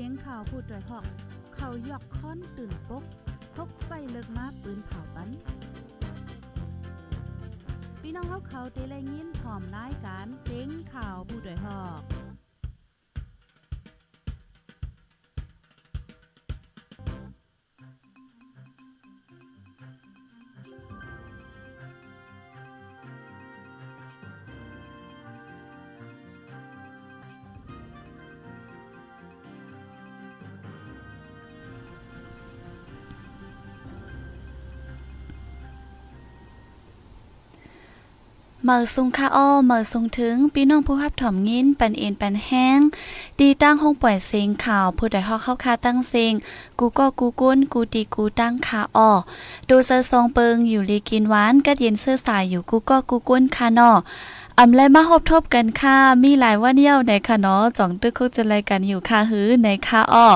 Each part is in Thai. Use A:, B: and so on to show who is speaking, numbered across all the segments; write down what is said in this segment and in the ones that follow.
A: สียงข่าวผู้ด้วยหอก เขายอกค้อนตื่นปกพกใส่เลิกมาปืนเผาปันพี่น้องเขาเขาเตะแรงยินพร้อมรายการเสียงข่าวผู้ด้วยหอก
B: เมาซุงค่าอ้อเมาซุงถึงพี่น้องผู้รับถ่อมยินปันเอ็นปันแห้ง ดีตั้งห้องปล่อยเสียงข่าวผู้ใดฮอกเข้าคาตั้งเสียงกูก็กูกุ้นกูตีกูตั้งคาอ้อดูเซอร์ซองเปิงอยู่ลีกินหวานกัดเย็นเสื้อสายอยู่กูก็กูกุ้นคานอ อำและมาพบทบกันค่ะ มีหลายวันเยี่ยวในค่ะเนาะจ่องตึกคุกจะรายกันอยู่ค่ะหือในค่ะอ้อ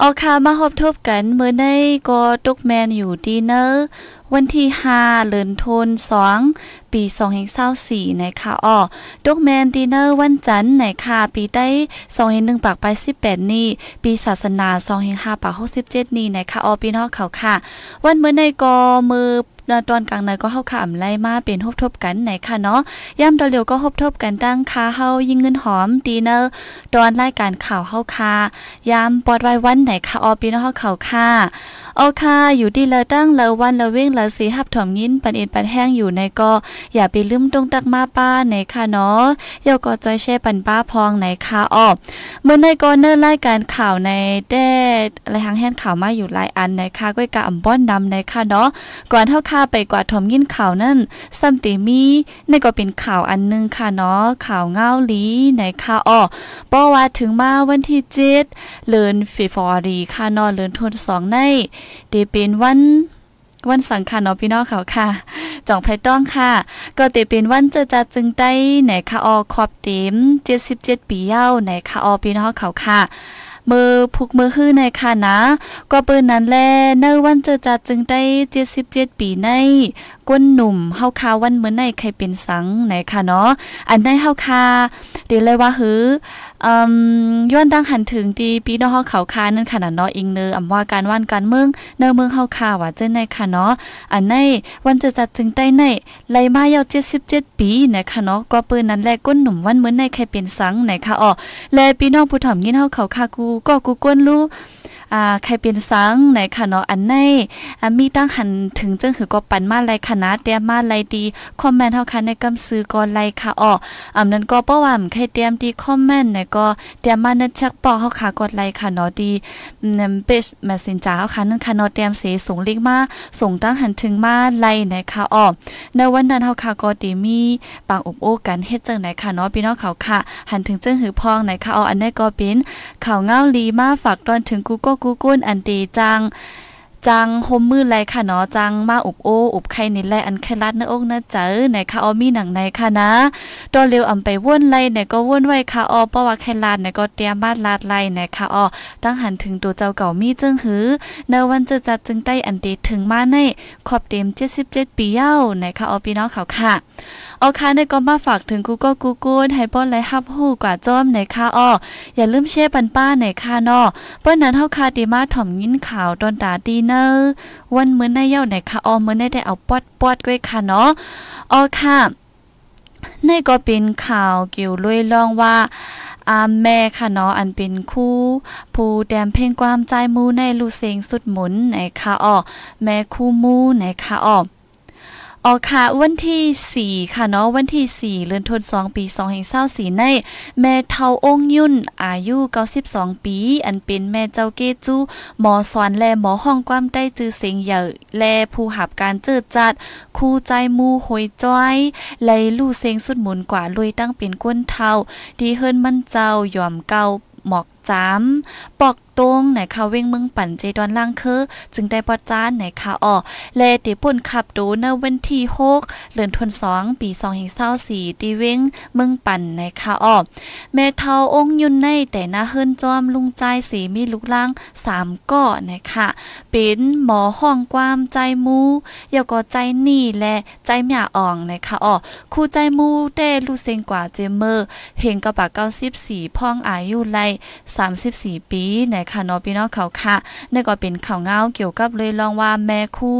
B: ออค่ะมาพบทบกันเมื่อในก็ตุกแมนอยู่ดีเนอร์วันที่5เดือนธันวาคมปี2024นะคะอ้อดกแมนดิเนอร์วันจันทร์ไหนค่ะปีได้2.1ปากไป18 นี่ ปีศาสนา2.5ปาก67 นี่นะคะอ้อพี่น้องเขาค่ะ วันเมื่อในก็มือ มือตอนกลางในก็เข้าขาไล่มาเป็นฮบทบกันไหนค่ะเนาะย่ำตอนเลียวก็ฮบทบกันตั้งคาเฮายิงเงินหอมดีเนอร์ตอนรายการข่าวเฮาค่ะยามปอดไว้วันไหนค่ะออปีน้องเขาวค่ะโอค่ะอยู่ดีเลยตั้งเลวันเลเว้งเลสีหับถอมยินปันเอ็นปันแห้งอยู่ในก็อย่าไปลืมตรงตักมาป้าไหนค่ะเนาะเยาก็จอยแช่ปันป้าพองไหนค่ะออบเมื่อในก็เนิ่นรายการข่าวในแด้ไรหางแห่นข่าวมาอยู่หลายอันในค่ะก้อยกะอ่ำบ้อนดำในค่ะเนาะก่อนเท่าค่ะไปกว่าถมยินข่าวนั่นซัมติมีในก็เป็นข่าวอันนึงค่ะเนาะข่าวเงาลีในค่ะอ้อเพราะว่าถึงมาวันที่7เดือนฟีฟอรีค่ะนาะเดือนธันวาคมในดีเป็นวันวันสังขารเนาะพี่น้องเขาค่ะจ่องไผต้องค่ะ ก็เตเป็นวันเจอจัดจึงได้ไหนค่ะออขอบเต็ม77 ปีเย้าไหนค่ะออพี่น้องเขาค่ะ มือพุกมือฮื้อในค่ะนะ ก็เปิ้นนั้นแลเนวันเจอจัดจึงได้77ปีในก้นหนุ่มเฮาคาวันเหมือนในใครเป็นสังไหนค่ะเนาะอันได้เฮาคาเดี๋ยวเลยว่าหือ อืมย้อนดังหันถึงดีปีน้องเฮาเขาคานั่นขนาดเนาะอิงเนออำว่าการว่านการเมืองเนอเมืองเฮาคาว่าเจ้ในค่ะเนาะอันในวันจะจัดจึงใต้ในไล่มายาว77 ปีนะคะเนาะก็ปืนนั้นแลก้นหนุ่มวันเหมือนในใครเป็นสังไหนค่ะอ๋อแลพี่น้องผู้ถ่อมยินเฮาเขาคากูก็กูก้นรู้ อ่าใครเป็นสังไหนค่ะเนาะอันในอ่ามีตั้งหันถึงจังหือก็ปันมาไลคณะเตรียมมาไลดีคอมเมนต์เฮาค่ะในกำซื้อก็ไลค่ะอ๋ออำนั้นก็เพราว่าใครเตรียมดีคอมเมนต์ไหนก็เตรียมมาในแชทปอเฮาค่ะกดไลค่ะเนาะดีนำเปจเมสเซนจอร์เฮาค่ะนั่นค่ะเนาะเตรียมเสส่งลิงก์มาส่งตั้งหันถึงมาไลนะคะอ๋อในวันนั้นเฮาค่ะก็ดีมีปางอบโอ้กันเฮ็ดจังไหนค่ะเนาะพี่น้องเขาค่ะ หันถึงจังหือพองไหนค่ะอ๋ออันนี้ก็เป็นข่าวเงาลีมาฝากตอนถึงกูก็กูกุ้นอันตีจังจังโฮมมือไรค่ะเนาะจังมาอุบโออุบไข่นี่แหละอันแค่รัดนื้อกนะเจอไหนค่ะออมีหนังในค่ะนะตอนเร็วอำไปว่นไล่ไหนก็ว่นไว้ค่ะออเพราะว่าแค่ลาดไหนก็เตรียมมาลาดไล่ไหนค่ะออตั้งหันถึงตัวเจ้าเก่ามีจึงหือในวันจะจัดจึงใต้อันตีถึงมาในขอบเต็ม77ปีเย้าไหนค่ะออพี่น้องเขาค่ะ เอาค่ะในก็มาฝากถึงกูก็กูกูให้ป้อนไลฮับฮู้กว่าจ้อมในค่ะอ้ออย่าลืมเช่ปันป้าในค่ะนาะเปิ้นนั้นเฮาคาติมาถ่อมยินข่าวตอนตาดีเนอร์วันมื้อในเย้าไหนค่ะอ้อมื้อในได้เอาปอดปอดก้วยค่ะเนาะอ๋อค่ะในก็เป็นข่าวเกี่ยวลุยลองว่าอาแม่ค่ะเนาะอันเป็นคู่ ผู้แดมเพลงความใจมูในลูเซงสุดหมุนไหนค่ะอ้อแม่คู่มูไหนค่ะอ้อ อ๋อค่ะวันที่ 4 ค่ะเนาะวันที่ 4เดือนธันวาคมปี2024ใน แม่เฒ่าองยุ่น อายุ 92 ปี อันเป็นแม่เจ้าเกจูหมอสอนและหมอห้องความได้จือเสียงใหญ่และผู้หับการเจิดจัด คู่ใจมูหอยจ้อยไลลู่เสียงสุดหมุนกว่าลุยตั้งเป็นก้นเฒ่าดีเฮิรนมันเจ้ายอมเก่าหมอกจามปอกตตงไหนค่ะเว้งเมืองปั่นเจดอนล่างคือ จึงได้ปอจานไหนค่ะอ้อและติป่นขับดูในวันที่6เดือนธันวาคมปี2024ที่เว้งเมืองปั่นไหนค่ะอ้อแม่เฒ่าองค์ยุนในแต่หน้าเฮิรนจอมลุงใจสีมีลูกล่าง 3ก้อนะคะเป็นหมอห้องความใจมูยาก็ใจนี่และใจหม่าอ่องนะคะอ้อคู่ใจมูเต้ลูเซงกว่าเจมเมอร์เฮงกระบะ94พ่องอายุไล34 ปีนะคะเนาะพี่น้องเขาค่ะนี่ก็เป็นข่าวเงาเกี่ยวกับเลยลองว่าแม่คู่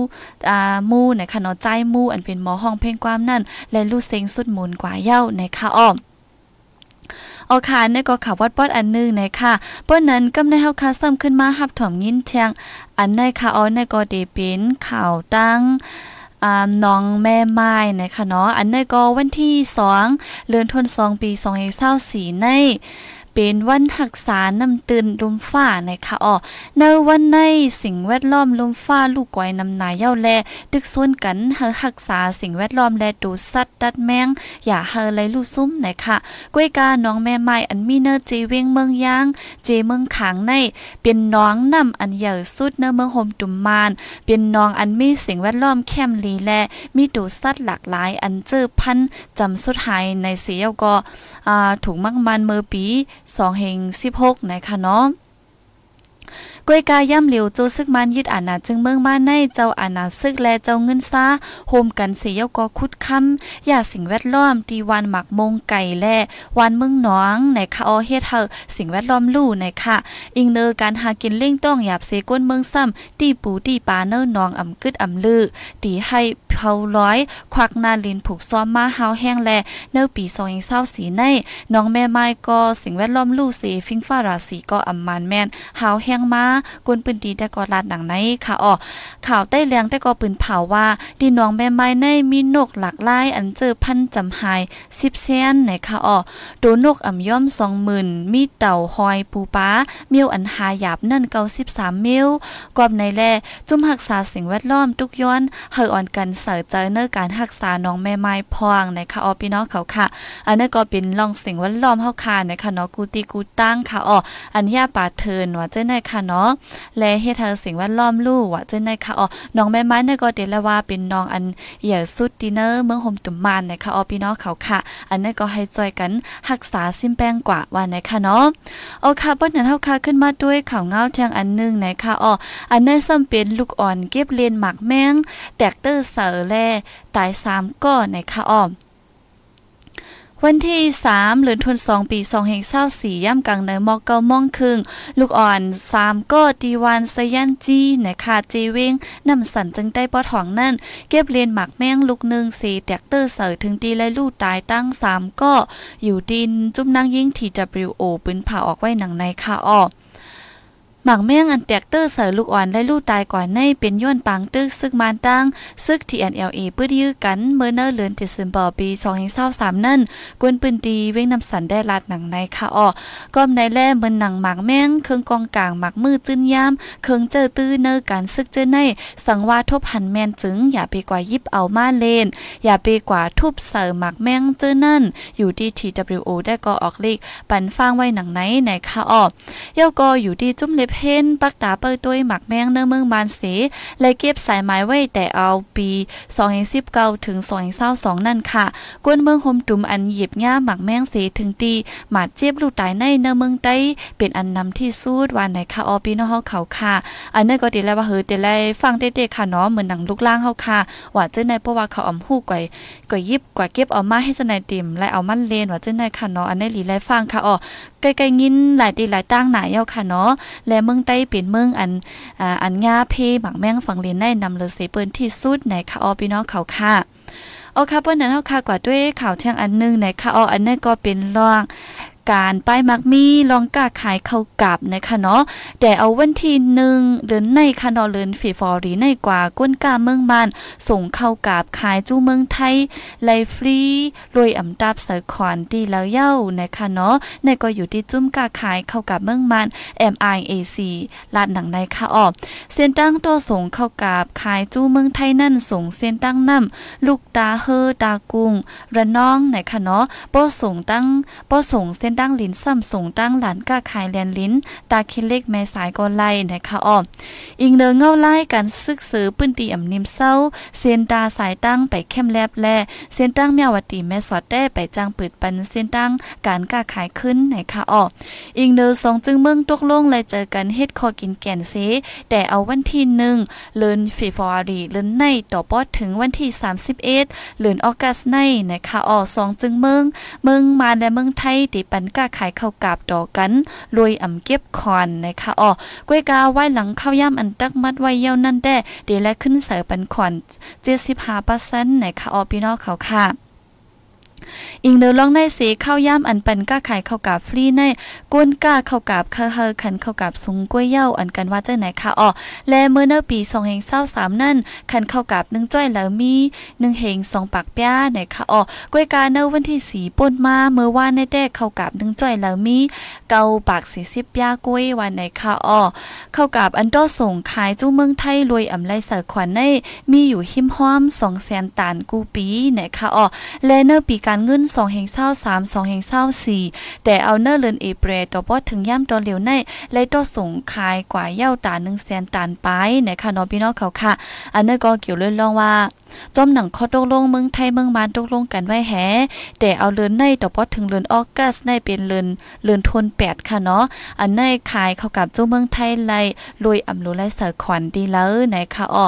B: อ่ามูนะคะเนาะใจมูอันเป็นหมอห้องเพลงความนั่น และลูเซงสุดหมุนกว่าเย้านะคะอ้อเอาค่ะนี่ก็ข่าววัดปอดอันนึงนะคะปิ้นนั้นกำในเฮาคาซ้ำขึ้นมาหับถ่อมยินเทียง อันในค่ะอ๋อในก็ด้เป็นข่าวตั้งน้องแม่ไม้นะคะเนาะอันในก็วันที่2เดือนธันวาคมปี2024ใน เป็นวันหักษาน้ำตื่นลมฟ้านะคะอ๋อในวันในสิ่งแวดล้อมลมฟ้าลูกก้อยนำนายเย้าแลตึกซ้นกันเฮารักษาสิ่งแวดล้อมและดูสัตว์ดัดแมง อย่าเฮาไรลูกซุ่มนะคะก้วยกาน้องแม่ไม้อันมีเนอร์เจเวงเมืองยาง เจเมืองขางใน เป็นน้องนำอันใหญ่สุดเนอเมืองโฮมตุมมาน เป็นน้องอันมีสิ่งแวดล้อมแคมลีและมีดูสัตว์หลากหลายอันเจอพันจำสุดหายในเสียวก็อ่าถูกมักมันเมื่อปี2เฮง16นะคะเนาะ กวยกาย่ำเหลียวโจซึกมันยึดอาณาจึงเมืองมาในเจ้าอาณาซึกและเจ้าเงินซาโฮมกันเสียกอคุดคำอย่าสิ่งแวดล้อมตีวันหมักมงไก่และวันเมืองหนองในคะออเฮ็ดเฮาสิ่งแวดล้อมลู่ในค่ะ อิงเนอการหากินเล่งต้องหยาบเสก้นเมืองซ้ำตีปูตีปาเนอหนองอ่ำกึดอ่ำลือตีให้เผาร้อย ควักนาลินผูกซ้อมมาเฮาแห้งแลเนอปี2024ในน้องแม่ไม้ก็สิ่งแวดล้อมลู่เสฟิงฟ้าราศีก็อ่ำมันแม่นเฮาแห้งมากวนปืนดีแต่ก็ลาดหนังในค่ะอ๋อข่าวใต้เลียงแต่ก็ปืนเผาว่าดีน้องแม่ไม้ในมีนกหลากหลายอันเจอพันจำหาย10แสนในค่ะอ๋อโดนกอ่ำย่อม20,000มีเต่าหอยปูป้าเมียวอันหาหยาบนั่น93เมียวกอบในแลจุ่มรักษาสิ่งแวดล้อมทุกย้อนเฮออ่อนกันเสอเจอเนอการรักษาน้องแม่ไม้พองในค่ะอ๋อพี่น้องเขาค่ะ อันนั้นก็เป็นลองสิ่งแวดล้อมเฮาค่ะนะคะเนาะกูตีกูตั้งค่ะอ๋ออันยาป่าเทินว่าเจ้าในค่ะเนาะและเฮ็ดให้สิ่งแวดล้อมลู่ว่าจังได๋ค่ะอ๋อน้องแม่ไม้เนี่ยก็เดลว่าเป็นน้องอันใหญ่สุดดิเนอร์เมืองโฮมตุ่มมานนะคะอ๋อพี่น้องเขาค่ะ อันนั้ก็ให้จอยกันรักษาซิมแป้งกว่าว่านะคะเนาะเอาค่ะบ่นั้นเฮาค่ะขึ้นมาด้วยข่าวเงาแทงอันนึงนะคะอ๋ออันนั้ซ้ำเป็นลูกอ่อนเก็บเลนหมักแมงแตกเตอร์เสอแลตาย3ก้อนนะคะอ๋อ วันที่3เดือนธันวาคมปี2024ย่ำกลางในมอกเก้ามองครึ่งลูกอ่อน3ก็ดีวันสยันจีนะคะจเวงนำสันจึงได้ปอทองนั่น เก็บเรียนหมักแมงลูกหนึ่งสีแตกเตอร์เสยถึงตีและลูกตายตั้ง3ก็อยู่ดินจุ่มนางยิ่ง TWO ปืนผ่าออกไว้หนังในค่ะออก หมักแม่งอันแตกเตอร์เสือลูกอ่อนและลูกตายก่อนในเป็นย้อนปังตึกซึกมานตั้งซึก TNLA ปื้ดยื้อกันเมื่อเนอเลือนเดซเบอร์ปี2023นั่นกวนปืนดีเว้งนำสันได้ลาดหนังในค่ะอ้อก้อมในแล่เมื่อหนังหมักแม่งเครื่องกองกลางหมักมือจื้นยามเครื่องเจอตื้อเนอการซึกเจอใน สังว่าทบหันแมนจึง อย่าไปกว่ายิบเอามาเลน อย่าไปกว่าทุบเสือหมักแม่งเจอนั่น อยู่ที่ TWO ได้ก็ออกเลขปันฟังไว้หนังไหนในค่ะอ้อเย้าก็อยู่ที่จุ้มเล็บเพ้นปักตาเปิดตัวหมักแมงเนื้อเมืองบานเส และเก็บสายไม้ไว้แต่เอาปี2019ถึง2022นั่นค่ะ กวนเมืองโฮมตุ่มอันหยิบง่าหมักแมงเสถึงตีหมาดเจ็บลูกตายในเนื้อเมืองใต้เป็นอันนำที่สูดวันไหนค่ะออปีน้องเฮาเขาค่ะ อันนี้ก็ดีแล้วว่าเฮ้ยแต่ไรฟังเด็กๆค่ะเนาะเหมือนหนังลูกล่างเฮาค่ะว่าเจ้าในเพราะว่าเขาอำฮู้ก่อยก่อยยิบกว่าเก็บเอามาให้เจ้านายติ่มและเอามันเลนว่าเจ้านค่ะเนาะอันนี้หลีไรฟังค่ะอ๋อ ใกล้ๆยินหลายตีหลายตั้งหนาเย้าค่ะเนาะและเมืองใต้เป็นเมืองอันอ่าอันงาเพหมักแมงฝั่งเลนได้นำเลยเสเปิ้นที่สุดในค่ะออพี่น้องเขาค่ะโอเคเปิ้นนั้นเฮาค่ะกว่าด้วยข่าวเที่ยงอันนึงในค่ะอออันนี้ก็เป็นรอง การป้ายมักมีลองกล้าขายเข้ากับนะคะเนาะแต่เอาวันที่หนึ่งเดือนในค่ะเนาะเดือนฟีฟอรีในกว่าก้นกาเมืองมัน ส่งเข้ากับขายจู้เมืองไทยไลฟรีรวยอำดับเสือขอนดีแล้วเย้านะคะเนาะในก็อยู่ที่จุ้มกาขายเข้ากับเมืองมัน MIAC ลาดหนังในค่ะออกเส้นตั้งตัวส่งเข้ากับขายจู้เมืองไทยนั่นส่งเส้นตั้งนำลูกตาเฮอตากุงระน้องไหนคะเนาะป้อส่งตั้งป้อส่งเส้นนตั้งลิ้นซ้ำสูงตั้งหลานก้าขายแลนลิ้น ตาคิเล็กแม่สายก็ไล่นะคะอ้ออิงเนอเงาไล่การซึกซื้อปื้นตีอ่ำนิ่มเศร้าเส้นตาสายตั้งไปเข้มแลบแลเส้นตั้งเมียวตีแม่สอดได้ไปจ้างปืดปันเส้นตั้งการก้าขายขึ้นนะคะอ้ออิงเนอสองจึงเมืองตกลงเลยเจอกันเฮ็ดคอกินแก่นเซแต่เอาวันที่หนึ่งเลือนฟีฟอรีเลือนในต่อปอดถึงวันที่ 31เลือนออกัสในนะคะอ้อสองจึงเมืองเมืองมาและเมืองไทยติปันก้าขายเข้ากาบดอกันรวยอ่ำเก็บคอนนะคะอ๋อกล้วยกาไว้หลังข้าวย่ำอันตักมัดไว้เย้านั่นแด้เดี๋ยวและขึ้นเสือปันคอน75%นะคะอ๋อพี่น้องเขาค่ะ อิงเดอลองในสีข้าวย่ำอันปันก้าขายข้าวกาบฟรีในก้นก้าข้าวกาบเคอเฮอขันข้าวกาบสูงกล้วยเย้าอันกันว่าเจ้าไหนค่ะอ๋อและเมื่อเนปี2เฮงเศร้าสามนั่นขันข้าวกาบหนึ่งจ้อยแล้วมีหนึ่งเฮงสองปากป้าไหนค่ะอ๋อกล้วยกาเนวันที่สีป่นมาเมื่อว่าในแดกข้าวกาบหนึ่งจ้อยแล้วมีเกาปากสีสิบป้ากล้วยวันไหนค่ะอ๋อข้าวกาบอันดอส่งขายจู้เมืองไทยรวยอ่ำไรเสือขวัญในมีอยู่หิมห้อมสองแสนตานกูปีไหนค่ะอ๋อและเนปีการเงิน2เฮงเศร้า3 2เฮงเศร้า4แต่เอาเนอร์เลินเอเปรต่อบ่ถึงย่ำตอนเหลียวในเลยต่อส่งขายกว่าเย้าตา1แสนตานไปนะคะนอพี่น้องเขาค่ะ อันเนอร์ก็เกี่ยวเรื่องลองว่า จอมหนังข้อตกลงเมืองไทยเมืองมานตกลงกันไว้แฮแต่เอาเลือนในต่อพอถึงเลือนออกัสในเป็นเลือนเลือนทนแปดค่ะเนาะอันในขายเข้ากับจู้เมืองไทยไล่รวยอำรูไลเสือขวัญดีแล้วไหนค่ะอ๋อ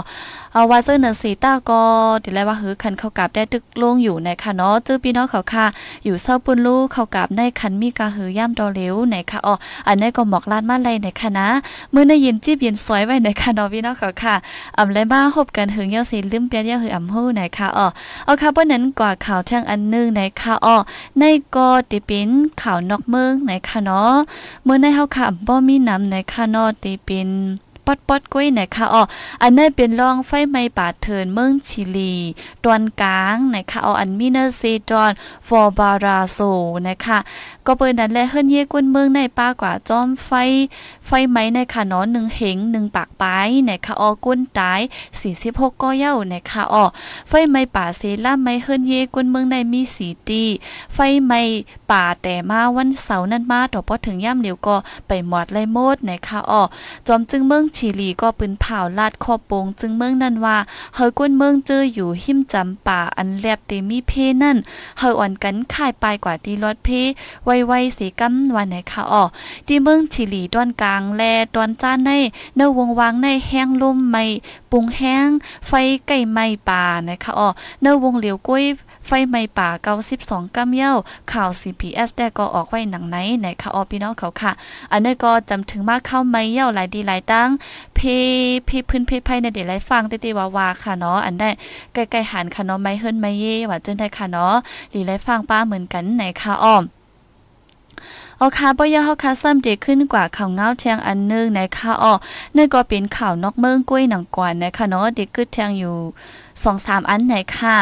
B: เอาว่าซึ่งเนสีต้าก็ดี๋ยวว่าหือคันเข้ากับได้ตึกลงอยู่ในค่ะเนาะจื้อพี่น้องเขาค่ะ อยู่เศร้าปุนลูกเข้ากับในคันมีกาหือย่ำดอเหลวไหนค่ะอ๋ออันในก็หมอกลาดมาไลในค่ะนะเมื่อในเย็นจีบเย็นซอยไว้ในค่ะเนาะพี่น้องเขาค่ะอำไรบ้าหบกันหึงเยาสีลืมเปียเยาหืออำฮู้ไหนค่ะอ๋อเอาค่ะบ่นั้นกว่าข่าวทางอันนึงไหนค่ะอ๋อในก็ติเป็นข่าวนอกเมืองไหนค่ะเนาะเมื่อในเฮาค่ะบ่มีน้ำไหนค่ะเนาะติเป็นปอดปอดก้วยนะคะอ๋ออันนี้เป็นรองไฟไหม้ป่าเทินเมืองชิลีตอนกลางนะคะอ๋ออันมิเนอร์ซีจอนฟอร์บาราโซนะคะก็เปิ้นนั้นแลเฮิรนเยกวนเมืองในป้ากว่าจอมไฟ ไฟไหมในค่ะเนาะ1เหง1ปากปลายนะคะออก้นตาย46ก็เย้านะคะออไฟไหมป่าเซล่าไม้เฮิรนเยกวนเมืองในมีสีตีไฟไหมป่าแต่มาวันเสาร์นั้นมาต่อพอถึงย่ำเหลียวก็ไปหมดเลยหมดในะคะออจอมจึงเมืองชิลีก็ปืนเผาลาดคอโปงจึงเมืองนั้นว่าเฮากวนเมืองเจออยู่หิมจำป่าอันแลบเตมีเพนั่นเฮาอ่อนกันค่ายปลายกว่าดีรถเพไวไวสีกำวันไหนค่ะอ๋อที่เมืองชิลีตอนกลางแลตอนจ้านในเนวงวางในแห้งลมไม่ปุงแห้ง ไฟไก่ไม้ป่านะคะอ๋อเนวงเหลียวก้วยไฟไหม้ป่าเก้าสิบสองกำเย้าข่าว CPS ได้ก็ออกไว้หนังไหนไหนค่ะออพี่น้องเขาค่ะ อันนี้ก็จำถึงมากเข้าไม่เย้าหลายดีหลายตั้ง เพเพพื้นเพไพ่ในเดี๋ยวไลฟังเตๆว่าวาค่ะเนาะอันได้ใกล้ๆหันค่ะเนาะไม่เฮิรนไม่เย่ว่าจนได้ค่ะเนาะหลีไลฟังป้าเหมือนกันไหนค่ะอ้อม โอคาบ่ยาเฮาคาซ้ำเดขึ้นกว่าข่าวเงาแทงอันนึงในค่ะอ้อนี่ก็เป็นข่าวนอกเมืองกล้วยหนังกวนนะคะเนาะเด็กกึดแทงอยู่2-3อันไหนค่ะ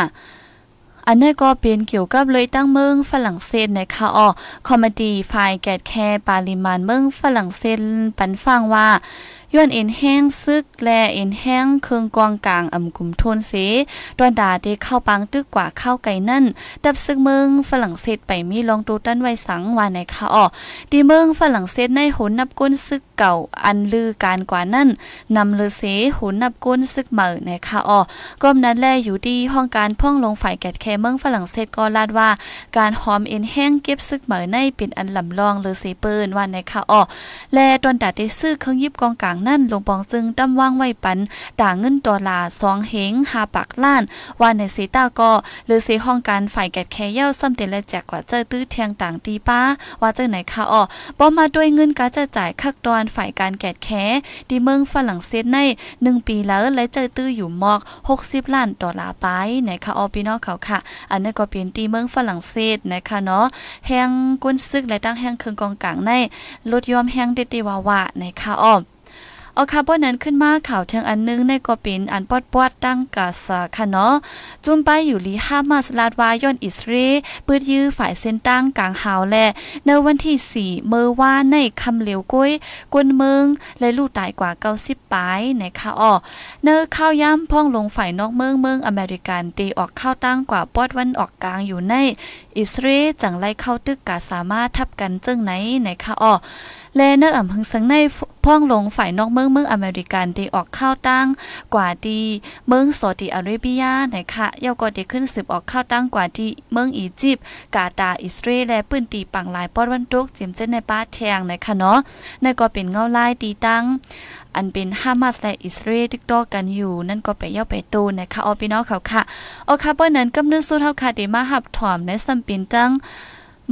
B: อันนี้ก็เป็นเกี่ยวกับเลยตั้งเมืองฝรั่งเศสนะคะอ๋อคอมเมดี้ฝ่ายแกดแคร์ปาริมานเมืองฝรั่งเศสปันฟังว่า ย้อนเอ็นแห้งซึกและเอ็นแห้งเครื่องกองกลางอ่ำกลุ่มทนเสดวนดาได้เข้าปังตึกกว่าเข้าไก่นั่น ดับซึกเมืองฝรั่งเศสไปมีลองดูตั้นไว้สังว่าในค่ะอ๋อดีเมืองฝรั่งเศสในหุนนับก้นซึกเก่าอันลือการกว่านั่นนำเลือเสหุนนับก้นซึกเหม่อในค่ะอ๋อก้มนั้นแลอยู่ดีห้องการพ่องลงฝ่ายแกดแคเมืองฝรั่งเศสก็ลาดว่า การหอมเอ็นแห้งเก็บซึกเหม่อในเป็นอันลำลองเลือเสเปิ้นว่าในค่ะอ๋อและตอนดาได้ซื้อเครื่องยิบกองกลางนั่นหลวงปองจึงตั้มว่างไว้ปันด่างเงินตัวลาสองเหงหาปักล้านว่าในสีตาก็หรือสีห้องการฝ่ายแกดแคเย้าซ้ำเตและแจกกว่าเจอตื้อเทียงต่างตีป้า ว่าเจอไหนคะอ๋อบ่มาด้วยเงินกาจะจ่ายคักตอนฝ่ายการแกดแคดีเมืองฝรั่งเศสในหนึ่งปีแล้วและเจอตื้ออยู่มอก60ล้านดอลลาร์ไปนะคะอ๋อพี่น้องเขาค่ะ อันนี้ก็เป็นตีเมืองฝรั่งเศสนะคะเนาะแห้งก้นซึกและตั้งแห้งเครื่องกองกลางในลดยอมแห้งเด็ดๆว่าๆนะคะอ้อ เอาคาร์บอนนั้นขึ้นมาข่าวเทิงอันนึงในก็เป็นอันปอดปอดตั้งกาสาค่ะเนาะจุ่มไปอยู่ลีฮามาสลาดวายอนอิสเรปืดยื้อฝ่ายเส้นตั้งกลางหาวแลในวันที่ 4 เมื่อว่าในคำเหลวก้ยกวนเมืองและลูกตายกว่า 90ปลายในค่ะอ้อเนอข้าวย่ำพ่องลงฝ่ายนอกเมืองเมืองอเมริกันตีออกข้าวตั้งกว่าปอดวันออกกลางอยู่ในอิสราเอลจังไล่เข้าตึกกาสามารถทับกันจึงไหนไหนคะอ้อและเนื้ออ่ำพึงสังในพ่องลงฝ่ายนอกเมืองเมืองอเมริกันที่ออกข้าวตั้งกว่าที่เมืองซาอุดิอาระเบียนะคะเยาก็ได้ขึ้นสืบออกข้าวตั้งกว่าที่เมืองอียิปต์กาตาอิสราเอลและปืนตีปังหลายปอดวันตุกจิมเจนในป้าแทงนะคะเนาะนั่นก็เป็นเงาลายตีตั้ง อันเป็นฮามาสและอิสราเอลติกตอกันอยู่ นั่นก็ไปเย่าไปตูนะคะเอพี่น้องเขาค่ะเอค่ะเปิ้นนั้นกำเนิดสู้เท่าค่ะได้มาหับถอมในสัมปินจัง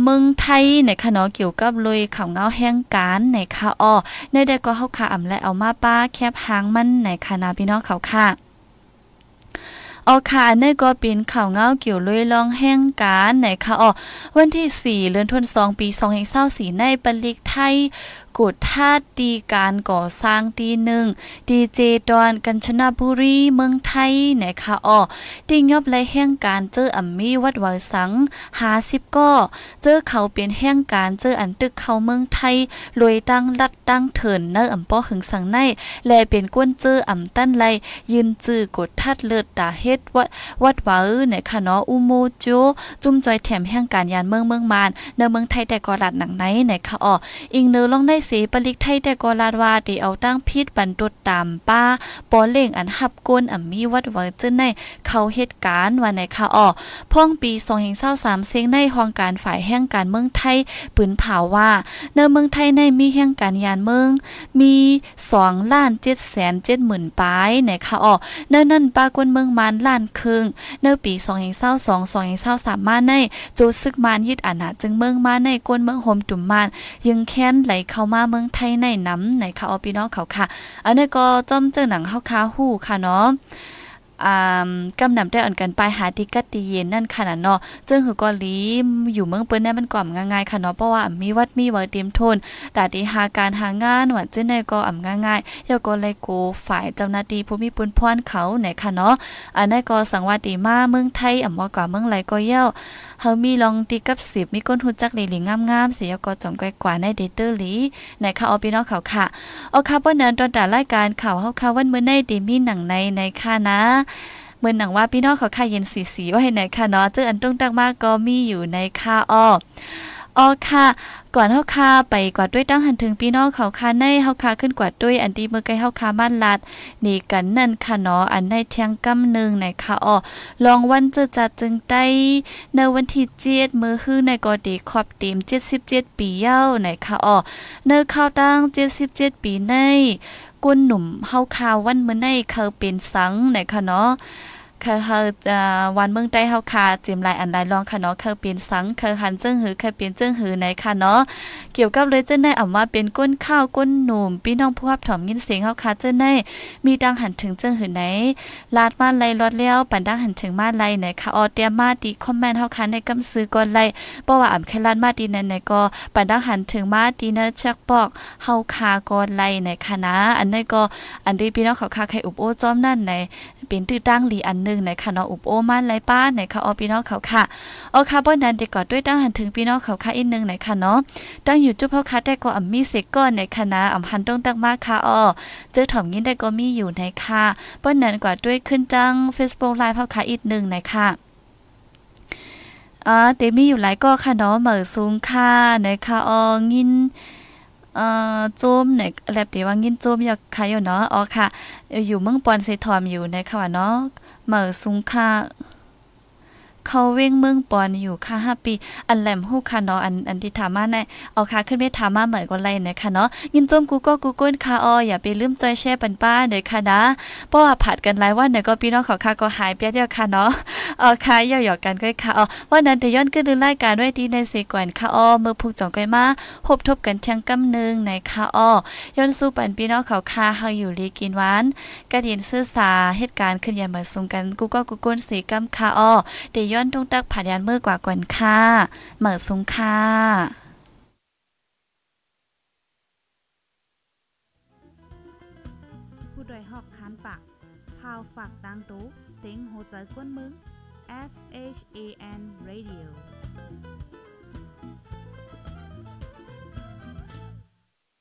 B: เมืองไทยในคณะเกี่ยวกับลุยข่าวเงาแห่งการในค่ะอ้อในได้ก็เฮาค่ะอำและเอามาป้าแคบหางมันในคณะพี่น้องเขาค่ะออค่ะในก็เป็นข่าวเงาเกี่ยวลุยลองแห่งการในค่ะอ๋อวันที่ 4 เดือนธันวาคมปี2024ในปลิกไทย กุดธาตุดีการก่อสร้างตีหนึ่งดีเจดอนกัญชนาบุรีเมืองไทยนะคะอ๋อติงยอบและแห่งการเจออัมมี่วัดวาสังหาสิบก็เจอเขาเปลี่ยนแห่งการเจออันตึกเขาเมืองไทยรวยตั้งลัดตั้งเถินเนออ่ำป้อหึงสังในและเป็นก้นเจออ่ำตั้นไลยืนจื้อกดทัดเลือดตาเฮ็ดวัดวัดวาในคะเนาะอุโมโจจุ่มจอยแถมแห่งการยานเมืองเมืองมานเนเมืองไทยแต่กอลัดหนังไหนในคะอ๋ออิงเนอลองได้สีปลิกไทยแต่ก็ลาดว่าที่เอาตั้งพิษบันตุดตามป้าปอเล่งอันหับก้นอ่ำมีวัดเวอร์จึนในเขาเหตุการณ์วันในค่ะอ้อพ่องปี2023เซ็งในห้องการฝ่ายแห่งการเมืองไทยปืนเผาว่าเนเมืองไทยในมีแห่งการยานเมืองมี2ล้าน7แสน7หมื่นปลายในค่ะอ้อเนื่อนั่นป้ากวนเมืองมานล้านครึ่งเนื่อปี2022 2023มาในโจซึกมานยึดอาณาจึงเมืองมาในกวนเมืองโฮมตุ่มมาน ยังแค้นไหลเข้ามาเมืองไทยในน้ำในค่ะอพี่น้องเขาค่ะ อันนี้ก็จอมเจอหนังเฮาคาหู้ค่ะเนาะอ่ากำนำได้อ่อนกันไปหาที่กัดตีเย็นนั่นค่ะเนาะจึงหือกอลีอยู่เมืองเปิ้นได้มันก่อมง่ายๆค่ะเนาะเพราะว่ามีวัดมีวัดเตรียมทุนดาดีหาการหางานว่าจึงได้ก็อ่ำง่ายๆยก็เลยโกฝ่ายเจ้าหน้าที่ผู้มีปุนพรเขาไหนค่ะเนาะอันนี้ก็สังวัดีมาเมืองไทยอ่ำว่ากว่าเมืองไหลก็เย้า เฮามีลองตีกับสิบมีก้นทุนจักหลีหลีงามๆเสียก็จอมก้อยกว่าในเดเตอร์หลีในค่ะออพี่น้องเขาค่ะเอาค่ะเปิ้นนั้นตอนแต่รายการข่าวเฮาค่ะวันมื้อในเดมีหนังในในค่ะนะเมื่อหนังว่าพี่น้องเขาค่ะเย็นสีสีว่าให้ไหนค่ะเนาะเจออันตุ้งตักมากก็มีอยู่ในค่าอ้อ อ๋อค่ะ ก่อนเฮาคาไปกว่าด้วยตั้งหันถึงพี่น้องเขาคาในเฮาคาขึ้นกว่าด้วยอันดีเมื่อไกลเฮาคาม่านลัดนี่กันนั่นค่ะเนาะอันในเทียงกำนึงในค่ะอ้อลองวันเจะจัดจึงได้ในวันที่7มื้อคือในกอดีขอบเต็ม77ปีเย้าในค่ะอ้อเนอข้าวตั้ง77ปีในกุนหนุ่มเฮาคาวันเมื้อในเขาเป็นสังในค่ะเนาะ เคยเฮาวันเมืองใต้เฮาคาจิมลายอันใดลองค่ะเนาะเคยเป็นสังเคยหันจึงหือเคยเป็นจึงหือในค่ะเนาะเกี่ยวกับเลยเจ้าในอ่ำว่าเป็นก้นข้าวก้นหนุ่มพี่น้องผู้รับถอมยินเสียงเฮาคาเจ้าในมีดังหันถึงจึงหือไหนลาดมาไล่รถแล้วปันดังหันถึงมาไล่ไหนค่ะออเตรียมมาดีคอมเมนต์เฮาคาในกำซื้อก่อนไล่เพราะว่าอ่ำแค่ลาดมาดีนั้นไหนก็ปันดังหันถึงมาดีนะชักปอกเฮาคาก่อนไล่ในค่ะนะอันนี้ก็อันดีพี่น้องเขาคาใครอุบโอ้จอมนั่นใน เป็นตื้อตั้งหลีอันนึงในค่ะเนาะอุบโอมันไรป้าในค่ะออพี่น้องเขาค่ะโอคาร์บอนนั้นเด็กก่อด้วยตั้งหันถึงพี่น้องเขาค่ะอีกนึงในค่ะเนาะตั้งอยู่จุ๊บเขาค่ะได้ก็อ่ำมีเสกก้อนในคณะอ่ำหันต้องตั้งมากค่ะออเจอถ่อมยินได้ก็มีอยู่ในค่ะป้อนนั้นกว่าด้วยขึ้นจัง Facebook ไลฟ์เขาค่ะอีกนึงในค่ะอ่าเตมีอยู่หลายก็ค่ะเนาะเหมือสูงค่ะในค่ะอองิน เอ่อโจมเนี่ยแลบตีว่างินโจมอยากค่ะอยู่เนาะอ๋อค่ะ อยู่เมืองปอนเซทอมอยู่ในค่ะเนาะเหมือซุงค่า เขาเว้งเมืองปอนอยู่ค่ะ5ปี อันแหลมฮู้ค่ะเนาะอันอันที่ถามมาในเอาค่ะขึ้นไปถามมาเหมือนกันเลยนะคะเนาะยินจมกูก็กูก้นค่ะอออย่าไปลืมจแชร์ปันป้าเด้อค่ะนะเพราะว่าผัดกันหลายวันเนี่ยก็พี่น้องขอค่ะก็หายเปียเดียวค่ะเนาะเอาค่ะหยอกๆกันก็ค่ะอ๋อวันนั้นเดี๋ยวย้อนขึ้นดูรายการไว้ดีในเสกวนค่ะอ้อมือผูกจองก้อยมาพบทบกันเที่ยงกำนึงในค่ะอ้อย้อนสู้ปันพี่น้องเขาค่ะเฮาอยู่ลีกินหวานกระเดียนซื่อสาเหตุการณ์ขึ้นยามมาซุงกันกูก็กูก้นสีกำค่ะอ้อเดี๋ยวย้อนตุ้งตักผ่านยานมือกว่ากวนค่ะเหมือซุงค่ะ
A: ผู้ดยหอกคันปากพาวฝากดังตู้เซ็งโหใจกวนมึง S H A N Radio